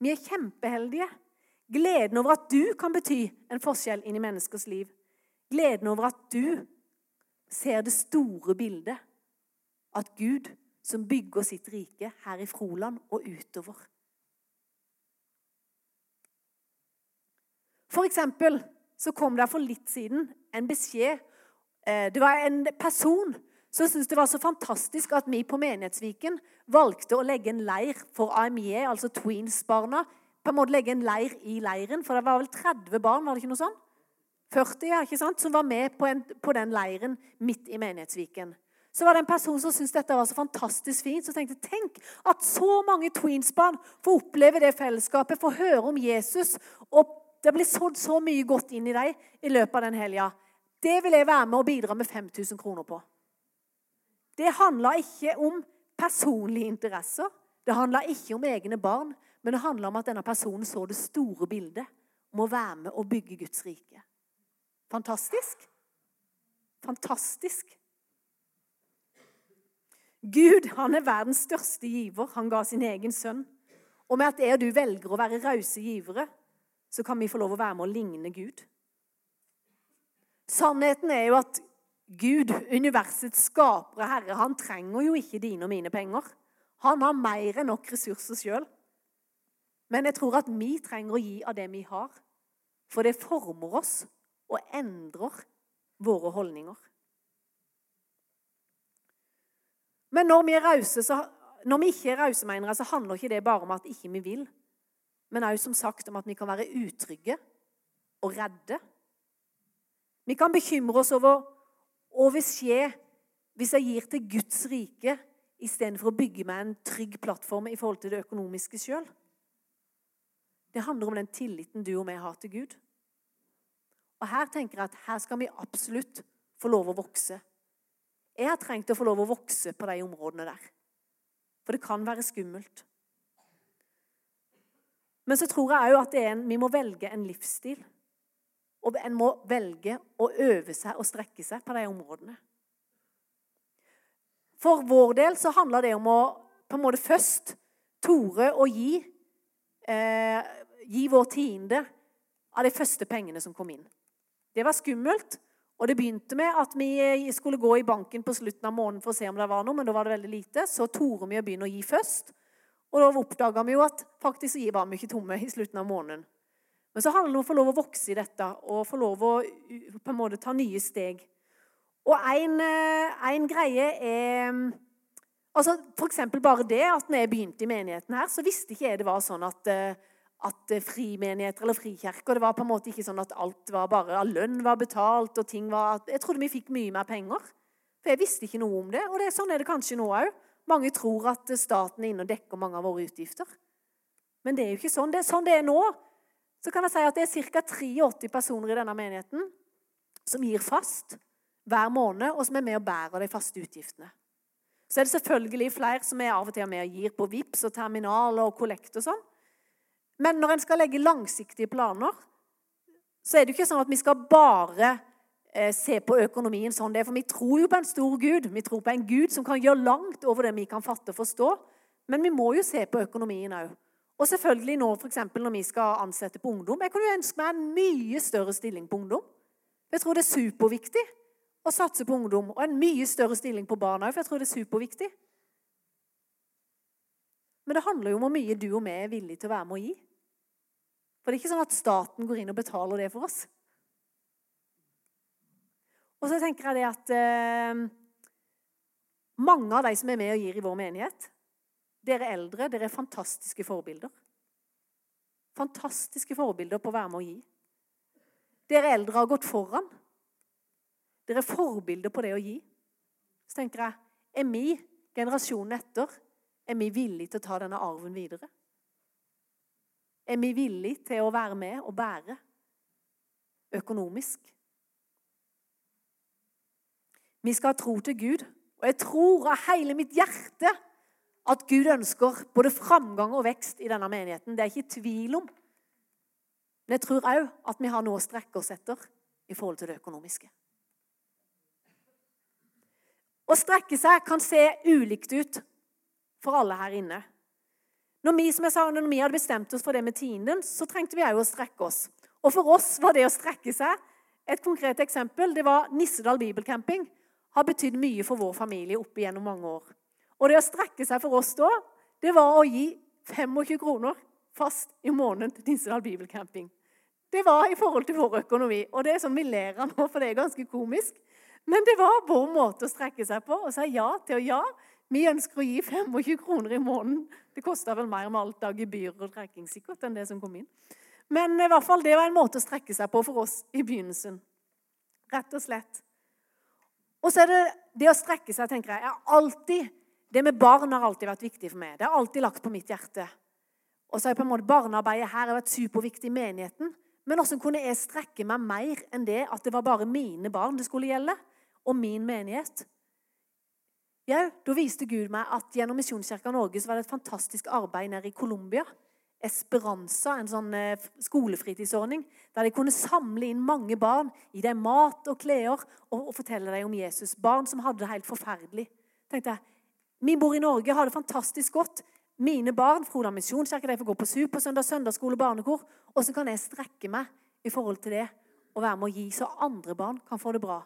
Vi er kjempeheldige. Gleden over at du kan bety en forskjell inn i menneskers liv. Gleden over at du ser det store bildet. At Gud som bygger sitt rike her i Froland og utover. For eksempel så kom det for litt siden en beskjed. Eh, det var en person som syntes det var så fantastisk at vi på Menighetsviken valgte å legge en leir for AMJ, altså Tweens-barna, på en måte legge en leir i leiren. For det var vel 30 barn var det ikke noe sånn? 40 ja, ikke sant, som var med på, en, på den leiren midt i Menighetsviken. Så var det en person som syntes dette var så fantastisk fint, som tenkte tenk at så mange tweensbarn får oppleve det fellesskapet, får høre om Jesus, og det blir sådd så mye godt inn i dem i løpet av den helga. Det vil jeg være med og bidra med 5000 kroner på. Det handla ikke om personlige interesser. Det handla ikke om egne barn. Men det handler om at denne personen så det store bildet om å være med og bygge Guds rike. Fantastisk? Fantastisk. Gud han er verdens største giver. Han ga sin egen sønn. Og med at jeg og du velger å være rause givere, så kan vi få lov å være med å ligne Gud. Sannheten er jo at Gud, universets skapere herre, han trenger jo ikke dine og mine penger. Han har mer enn nok ressurser sjøl. Men jeg tror at vi trenger å gi av det vi har. For det former oss og endrer våre holdninger. Men når vi, rause, så, når vi ikke er rause, mener jeg, så handler ikke det bare om at ikke vi vil. Men òg som sagt om at vi kan være utrygge og redde. Vi kan bekymre oss over hva vil skje hvis jeg gir til Guds rike istedenfor å bygge meg en trygg plattform i forhold til det økonomiske sjøl. Det handler om den tilliten du og jeg har til Gud. Og Her tenker jeg at her skal vi absolutt få lov å vokse. Jeg har trengt å få lov å vokse på de områdene der. For det kan være skummelt. Men så tror jeg òg at en, vi må velge en livsstil Og en må velge å øve seg og strekke seg på de områdene. For vår del så handler det om å på en måte først tore å gi, eh, gi vår tiende av de første pengene som kom inn. Det var skummelt. Og det begynte med at vi skulle gå i banken på slutten av måneden for å se om det var noe, men da var det veldig lite. Så torde vi å begynne å gi først. Og da oppdaga vi jo at faktisk var vi ikke tomme i slutten av måneden. Men så handler det om å få lov å vokse i dette og få lov å på en måte ta nye steg. Og en, en greie er altså F.eks. bare det at når jeg begynte i menigheten her, så visste ikke jeg det var sånn at at eh, frimenigheter eller frikirker Det var på en måte ikke sånn at alt var bare lønn var betalt og ting var Jeg trodde vi fikk mye mer penger. For jeg visste ikke noe om det. Og det, sånn er det kanskje nå òg. Mange tror at staten er inne og dekker mange av våre utgifter. Men det er jo ikke sånn. Det er sånn det er nå. Så kan jeg si at det er ca. 83 personer i denne menigheten som gir fast hver måned, og som er med og bærer de faste utgiftene. Så er det selvfølgelig flere som er av og til med og gir på VIPS og terminaler og kollekt og sånn. Men når en skal legge langsiktige planer, så er det jo ikke sånn at vi skal bare eh, se på økonomien sånn det er. For vi tror jo på en stor Gud. Vi tror på en Gud som kan gjøre langt over det vi kan fatte og forstå. Men vi må jo se på økonomien òg. Og selvfølgelig nå, for eksempel, når vi skal ansette på ungdom. Jeg kunne jo ønske meg en mye større stilling på ungdom. Jeg tror det er superviktig å satse på ungdom. Og en mye større stilling på barna òg, for jeg tror det er superviktig. Men det handler jo om hvor mye du og vi er villige til å være med å gi. For det er ikke sånn at staten går inn og betaler det for oss. Og så tenker jeg det at eh, mange av de som er med og gir i vår menighet, dere eldre, dere er fantastiske forbilder. Fantastiske forbilder på å være med å gi. Dere eldre har gått foran. Dere er forbilder på det å gi. Så tenker jeg er vi, generasjonen etter, er vi villige til å ta denne arven videre? Er vi villige til å være med og bære økonomisk? Vi skal ha tro til Gud. Og jeg tror av hele mitt hjerte at Gud ønsker både framgang og vekst i denne menigheten. Det er ikke tvil om. Men jeg tror òg at vi har noe å strekke oss etter i forhold til det økonomiske. Å strekke seg kan se ulikt ut for alle her inne. Når vi, som jeg sa, når vi hadde bestemt oss for det med tienden, så trengte vi òg å strekke oss. Og for oss var det å strekke seg Et konkret eksempel det var Nissedal bibelcamping. Har betydd mye for vår familie opp igjennom mange år. Og det å strekke seg for oss da, det var å gi 25 kroner fast i måneden til Nissedal bibelcamping. Det var i forhold til vår økonomi. Og det er sånn vi ler av nå, for det er ganske komisk. Men det var vår måte å strekke seg på og si ja til å ja. Vi ønsker å gi 25 kroner i måneden. Det kosta vel mer med alt av gebyrer og trekking sikkert enn det som kom inn. Men i hvert fall, det var en måte å strekke seg på for oss i begynnelsen. Rett og slett. Og så er det det å strekke seg, tenker jeg. er alltid, Det med barn har alltid vært viktig for meg. Det har alltid lagt på mitt hjerte. Og så har på en måte Barnearbeidet her har vært superviktig i menigheten. Men hvordan kunne jeg strekke meg mer enn det at det var bare mine barn det skulle gjelde? Og min menighet? Ja, Da viste Gud meg at gjennom Misjonskirka Norge så var det et fantastisk arbeid nede i Colombia. Esperanza, en sånn eh, skolefritidsordning, der de kunne samle inn mange barn, gi dem mat og klær og, og fortelle dem om Jesus. Barn som hadde det helt forferdelig. tenkte jeg, Vi bor i Norge, har det fantastisk godt. Mine barn Froda misjonskirke, de får gå på supersøndag, søndagsskole, barnekor. Åssen kan jeg strekke meg i forhold til det og være med å gi, så andre barn kan få det bra?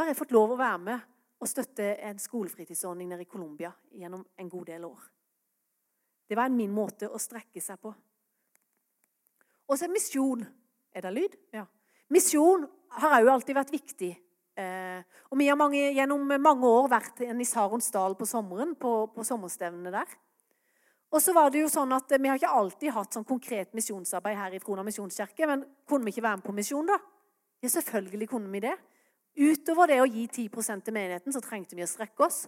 Har jeg fått lov å være med og støtte en skolefritidsordning nede i Colombia gjennom en god del år. Det var min måte å strekke seg på. Og så er misjon. Er det lyd? Ja. Misjon har òg alltid vært viktig. Eh, og vi har mange, gjennom mange år vært i Saronsdal på sommeren, på, på sommerstevnene der. Og så var det jo sånn at Vi har ikke alltid hatt sånn konkret misjonsarbeid her i Frona misjonskirke. Men kunne vi ikke være med på misjon, da? Ja, selvfølgelig kunne vi det. Utover det å gi 10 til menigheten, så trengte vi å strekke oss.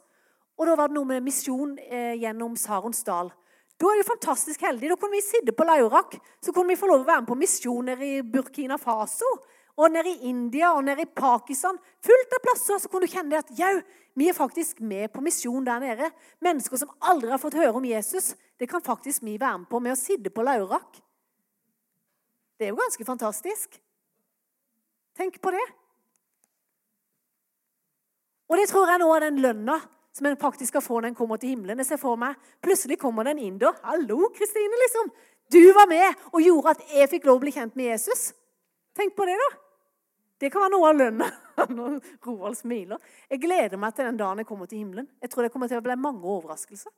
Og da var det noe med misjon eh, gjennom Saronsdal. Da er vi fantastisk heldig. Da kunne vi sitte på Laurak. Så kunne vi få lov å være med på misjoner i Burkina Faso. Og nede i India og nede i Pakistan. Fullt av plasser. Så kunne du kjenne at jau, vi er faktisk med på misjon der nede. Mennesker som aldri har fått høre om Jesus. Det kan faktisk vi være med på med å sitte på Laurak. Det er jo ganske fantastisk. Tenk på det. Og det tror jeg nå er den lønna som en faktisk skal få når en kommer til himmelen. Jeg ser for meg, Plutselig kommer det en inder. 'Hallo, Kristine', liksom. Du var med og gjorde at jeg fikk lov å bli kjent med Jesus. Tenk på det, da. Det kan være noe av lønna. Roald smiler. Jeg gleder meg til den dagen jeg kommer til himmelen. Jeg tror det kommer til å bli mange overraskelser.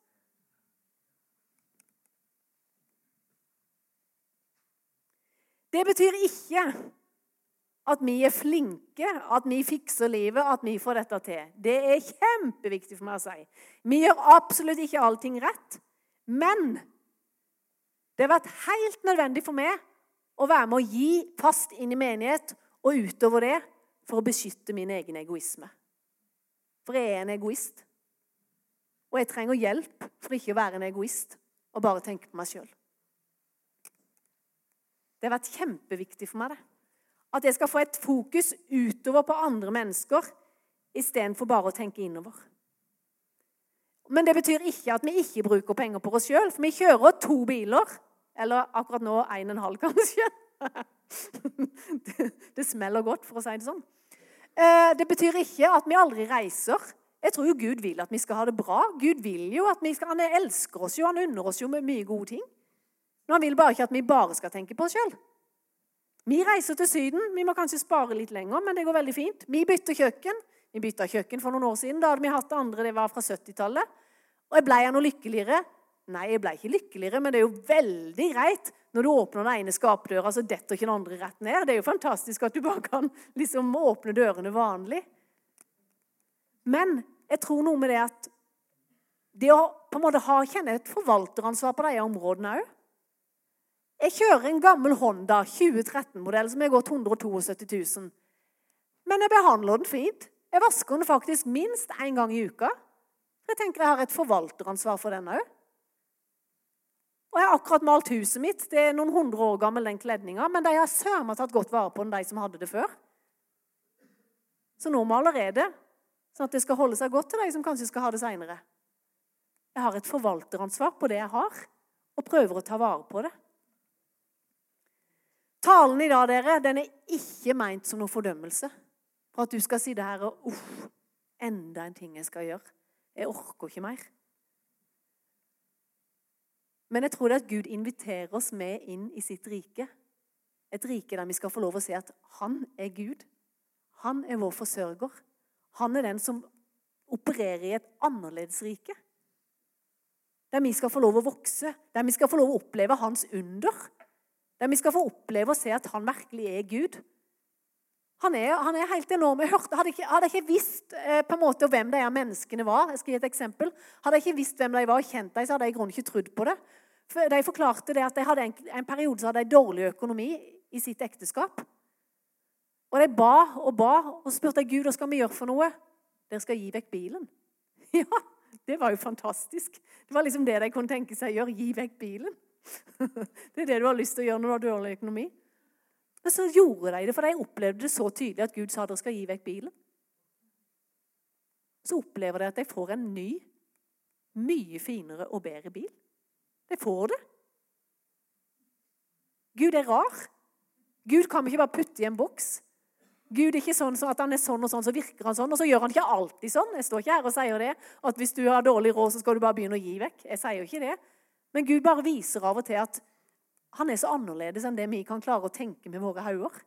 Det betyr ikke at vi er flinke, at vi fikser livet, at vi får dette til. Det er kjempeviktig for meg å si. Vi gjør absolutt ikke allting rett. Men det har vært helt nødvendig for meg å være med å gi fast inn i menighet og utover det for å beskytte min egen egoisme. For jeg er en egoist. Og jeg trenger hjelp for ikke å være en egoist og bare tenke på meg sjøl. Det har vært kjempeviktig for meg. det. At jeg skal få et fokus utover på andre mennesker istedenfor bare å tenke innover. Men det betyr ikke at vi ikke bruker penger på oss sjøl. For vi kjører to biler. Eller akkurat nå en og en halv, kanskje. Det, det smeller godt, for å si det sånn. Eh, det betyr ikke at vi aldri reiser. Jeg tror jo Gud vil at vi skal ha det bra. Gud vil jo at vi skal, Han elsker oss jo, han unner oss jo med mye gode ting. Men han vil bare ikke at vi bare skal tenke på oss sjøl. Vi reiser til Syden. Vi må kanskje spare litt lenger, men det går veldig fint. Vi bytter kjøkken. Vi bytta kjøkken for noen år siden. Da hadde vi hatt det andre, det var fra 70-tallet. Og jeg ble jeg noe lykkeligere? Nei, jeg ble ikke lykkeligere, men det er jo veldig greit når du åpner den ene skapdøra, så detter ikke den andre rett ned. Det er jo fantastisk at du bare kan liksom åpne dørene vanlig. Men jeg tror noe med det at det å på en måte ha, kjenne et forvalteransvar på de områdene òg jeg kjører en gammel Honda 2013-modell som har gått 172 000. Men jeg behandler den fint. Jeg vasker den faktisk minst én gang i uka. Jeg tenker jeg har et forvalteransvar for den òg. Og jeg har akkurat malt huset mitt. Det er noen hundre år gammel, den kledninga. Men de har søren meg tatt godt vare på den, de som hadde det før. Så nå maler jeg det, sånn at det skal holde seg godt til de som kanskje skal ha det seinere. Jeg har et forvalteransvar på det jeg har, og prøver å ta vare på det. Talen i dag dere, den er ikke meint som noen fordømmelse. For at du skal sitte her og Uff, enda en ting jeg skal gjøre. Jeg orker ikke mer. Men jeg tror det er at Gud inviterer oss med inn i sitt rike. Et rike der vi skal få lov å se at han er Gud. Han er vår forsørger. Han er den som opererer i et annerledes rike. Der vi skal få lov å vokse, der vi skal få lov å oppleve hans under. Der vi skal få oppleve og se at han virkelig er Gud. Han er, han er helt enorm. Jeg hørte, hadde, ikke, hadde ikke visst eh, på en måte hvem de menneskene var jeg skal gi et eksempel, Hadde jeg ikke visst hvem de var og kjent dem, så hadde jeg i grunnen ikke trodd på det. For de forklarte det at de hadde en, en periode så hadde de dårlig økonomi i sitt ekteskap. Og de ba og ba og spurte Gud hva skal vi gjøre for noe. Dere skal gi vekk bilen. Ja, det var jo fantastisk. Det var liksom det de kunne tenke seg å gjøre. Gi vekk bilen. Det er det du har lyst til å gjøre når du har dårlig økonomi. Men så gjorde de det, for de opplevde det så tydelig at Gud sa dere skal gi vekk bilen. Så opplever de at de får en ny, mye finere og bedre bil. De får det. Gud er rar. Gud kan vi ikke bare putte i en boks. Gud er ikke sånn at han er sånn og sånn, så virker han sånn. Og så gjør han ikke alltid sånn. Jeg står ikke her og sier det, at hvis du har dårlig råd, så skal du bare begynne å gi vekk. Jeg sier jo ikke det. Men Gud bare viser av og til at han er så annerledes enn det vi kan klare å tenke med våre hauger.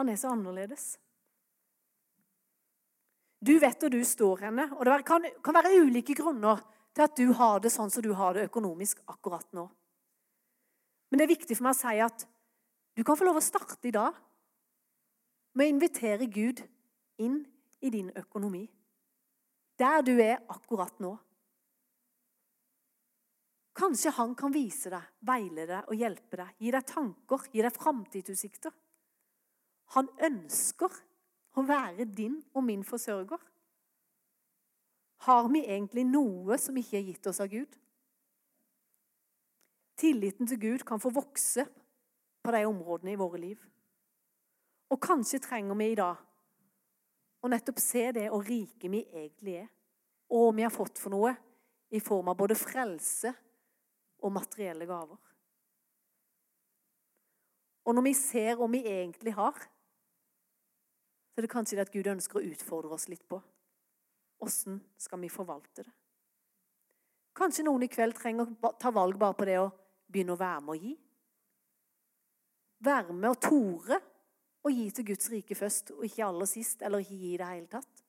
Han er så annerledes. Du vet hvor du står henne, og det kan, kan være ulike grunner til at du har det sånn som du har det økonomisk akkurat nå. Men det er viktig for meg å si at du kan få lov å starte i dag med å invitere Gud inn i din økonomi. Der du er akkurat nå. Kanskje han kan vise deg, veile deg og hjelpe deg, gi deg tanker, gi deg framtidsutsikter. Han ønsker å være din og min forsørger. Har vi egentlig noe som ikke er gitt oss av Gud? Tilliten til Gud kan få vokse på de områdene i våre liv. Og kanskje trenger vi i dag å nettopp se det og rike vi egentlig er, og om vi har fått for noe i form av både frelse og materielle gaver. Og når vi ser hva vi egentlig har, så er det kanskje det at Gud ønsker å utfordre oss litt på. Åssen skal vi forvalte det? Kanskje noen i kveld trenger å ta valg bare på det å begynne å være med og gi. Være med og tore å gi til Guds rike først, og ikke aller sist, eller ikke gi i det hele tatt.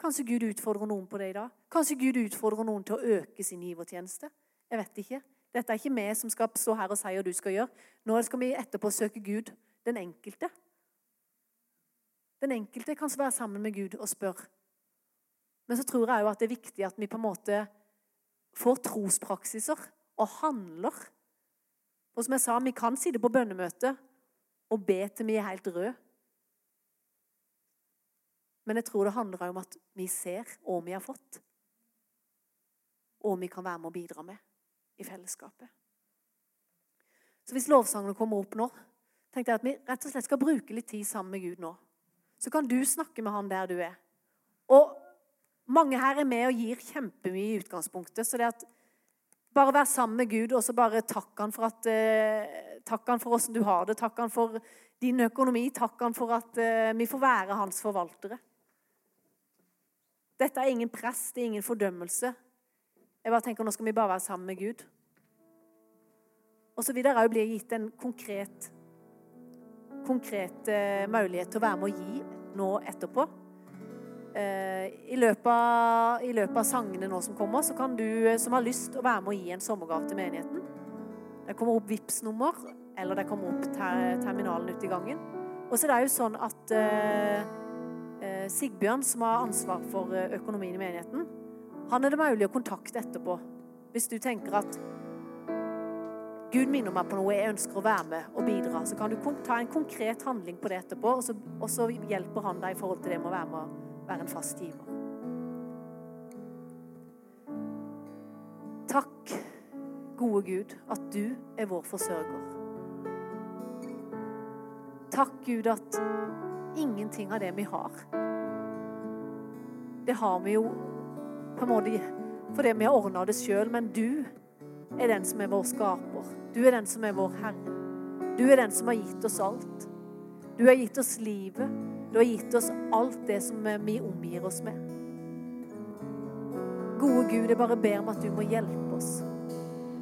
Kanskje Gud utfordrer noen på det i dag? Kanskje Gud utfordrer noen til å øke sin givertjeneste? Jeg vet ikke. Dette er ikke vi som skal stå her og si hva du skal gjøre. Nå skal vi etterpå søke Gud, den enkelte. Den enkelte kan være sammen med Gud og spørre. Men så tror jeg jo at det er viktig at vi på en måte får trospraksiser og handler. Og som jeg sa, vi kan sitte på bønnemøte og be til vi er helt røde. Men jeg tror det handler om at vi ser hva vi har fått, og vi kan være med å bidra med i fellesskapet. Så hvis lovsangene kommer opp nå, tenkte jeg at vi rett og slett skal bruke litt tid sammen med Gud nå. Så kan du snakke med han der du er. Og mange her er med og gir kjempemye i utgangspunktet. Så det at bare vær sammen med Gud og så bare takk han for at eh, Takk han for åssen du har det. Takk han for din økonomi. Takk han for at eh, vi får være hans forvaltere. Dette er ingen press, det er ingen fordømmelse. Jeg bare tenker, Nå skal vi bare være sammen med Gud. Og så vil det òg bli gitt en konkret, konkret uh, mulighet til å være med å gi nå etterpå. Uh, i, løpet av, I løpet av sangene nå som kommer, så kan du uh, som har lyst å være med å gi en sommergave til menigheten. Det kommer opp vips nummer eller det kommer opp ter terminalen ute i gangen. Og så er det jo sånn at Sigbjørn, som har ansvar for økonomien i menigheten, han er det mulig å kontakte etterpå. Hvis du tenker at Gud minner meg på noe jeg ønsker å være med og bidra, så kan du ta en konkret handling på det etterpå, og så, og så hjelper han deg i forhold til det med å være med og være en fast giver. Takk, gode Gud, at du er vår forsørger. Takk, Gud, at ingenting av det vi har, det har vi jo på en måte fordi vi har ordna det sjøl, men du er den som er vår skaper. Du er den som er vår Herre. Du er den som har gitt oss alt. Du har gitt oss livet. Du har gitt oss alt det som vi omgir oss med. Gode Gud, jeg bare ber om at du må hjelpe oss.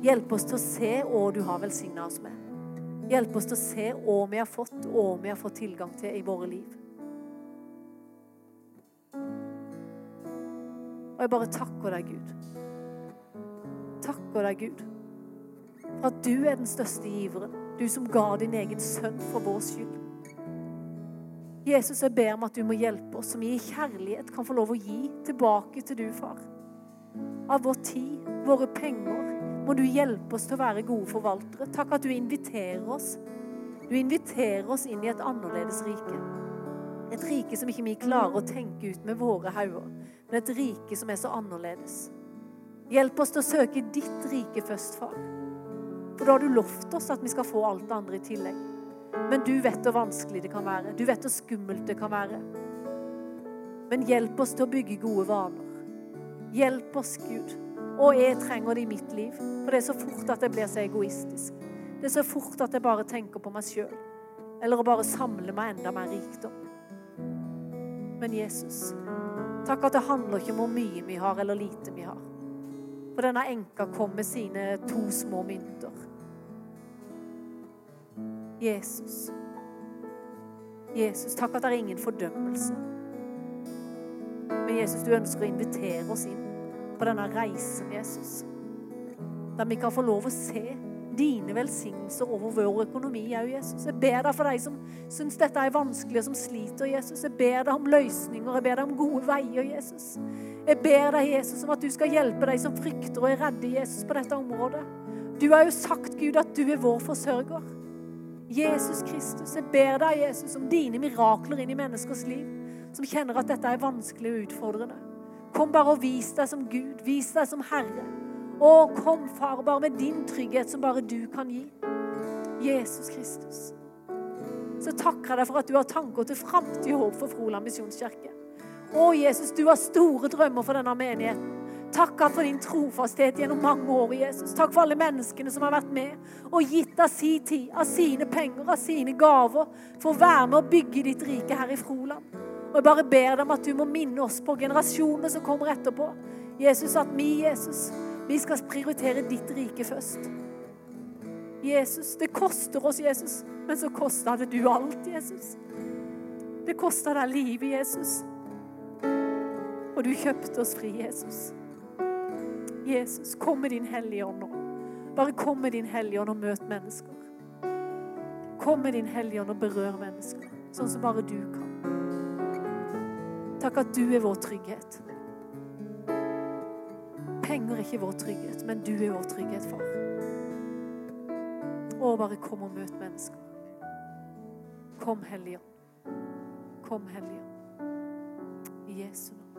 Hjelpe oss til å se hva du har velsigna oss med. Hjelpe oss til å se hva vi har fått, og hva vi har fått tilgang til i våre liv. Og jeg bare takker deg, Gud. Takker deg, Gud, for at du er den største giveren. Du som ga din egen sønn for vår skyld. Jesus, jeg ber om at du må hjelpe oss, som i kjærlighet kan få lov å gi tilbake til du, far. Av vår tid, våre penger, må du hjelpe oss til å være gode forvaltere. Takk at du inviterer oss. Du inviterer oss inn i et annerledes rike. Et rike som ikke vi klarer å tenke ut med våre hauger, men et rike som er så annerledes. Hjelp oss til å søke ditt rike først, far. For da har du lovt oss at vi skal få alt det andre i tillegg. Men du vet hvor vanskelig det kan være. Du vet hvor skummelt det kan være. Men hjelp oss til å bygge gode vaner. Hjelp oss, Gud. Og jeg trenger det i mitt liv. For det er så fort at jeg blir så egoistisk. Det er så fort at jeg bare tenker på meg sjøl. Eller å bare samle meg enda mer rikdom. Men Jesus, takk at det handler ikke om hvor mye vi har eller lite vi har. For denne enka kom med sine to små mynter. Jesus. Jesus, takk at det er ingen fordømmelse. Men Jesus, du ønsker å invitere oss inn på denne reisen, Jesus. Der vi kan få lov å se dine velsignelser over vår økonomi òg, Jesus. Jeg ber deg for de som syns dette er vanskelig, og som sliter, Jesus. Jeg ber deg om løsninger, jeg ber deg om gode veier, Jesus. Jeg ber deg, Jesus, om at du skal hjelpe de som frykter og er redde, Jesus, på dette området. Du har jo sagt, Gud, at du er vår forsørger. Jesus Kristus, jeg ber deg, Jesus, om dine mirakler inn i menneskers liv, som kjenner at dette er vanskelig og utfordrende. Kom bare og vis deg som Gud, vis deg som Herre. Å, kom, far, bare med din trygghet som bare du kan gi. Jesus Kristus. Så takker jeg deg for at du har tanker til framtid og håp for Froland misjonskirke. Å, Jesus, du har store drømmer for denne menigheten. Takk for din trofasthet gjennom mange år, Jesus. Takk for alle menneskene som har vært med og gitt av sin tid, av sine penger, av sine gaver, for å være med og bygge ditt rike her i Froland. Og jeg bare ber deg om at du må minne oss på generasjonene som kommer etterpå. Jesus, at vi, Jesus, vi skal prioritere ditt rike først. Jesus, det koster oss, Jesus, men så kosta det du alt, Jesus. Det kosta deg livet, Jesus. Og du kjøpte oss fri, Jesus. Jesus, kom med din Hellige Ånd nå. Bare kom med din Hellige Ånd og møt mennesker. Kom med din Hellige Ånd og berør mennesker, sånn som bare du kan. Takk at du er vår trygghet. Penger er ikke vår trygghet, men du er vår trygghet, far. Å, bare kom og møt mennesker. Kom, Hellige. Kom, Hellige. I Jesu navn.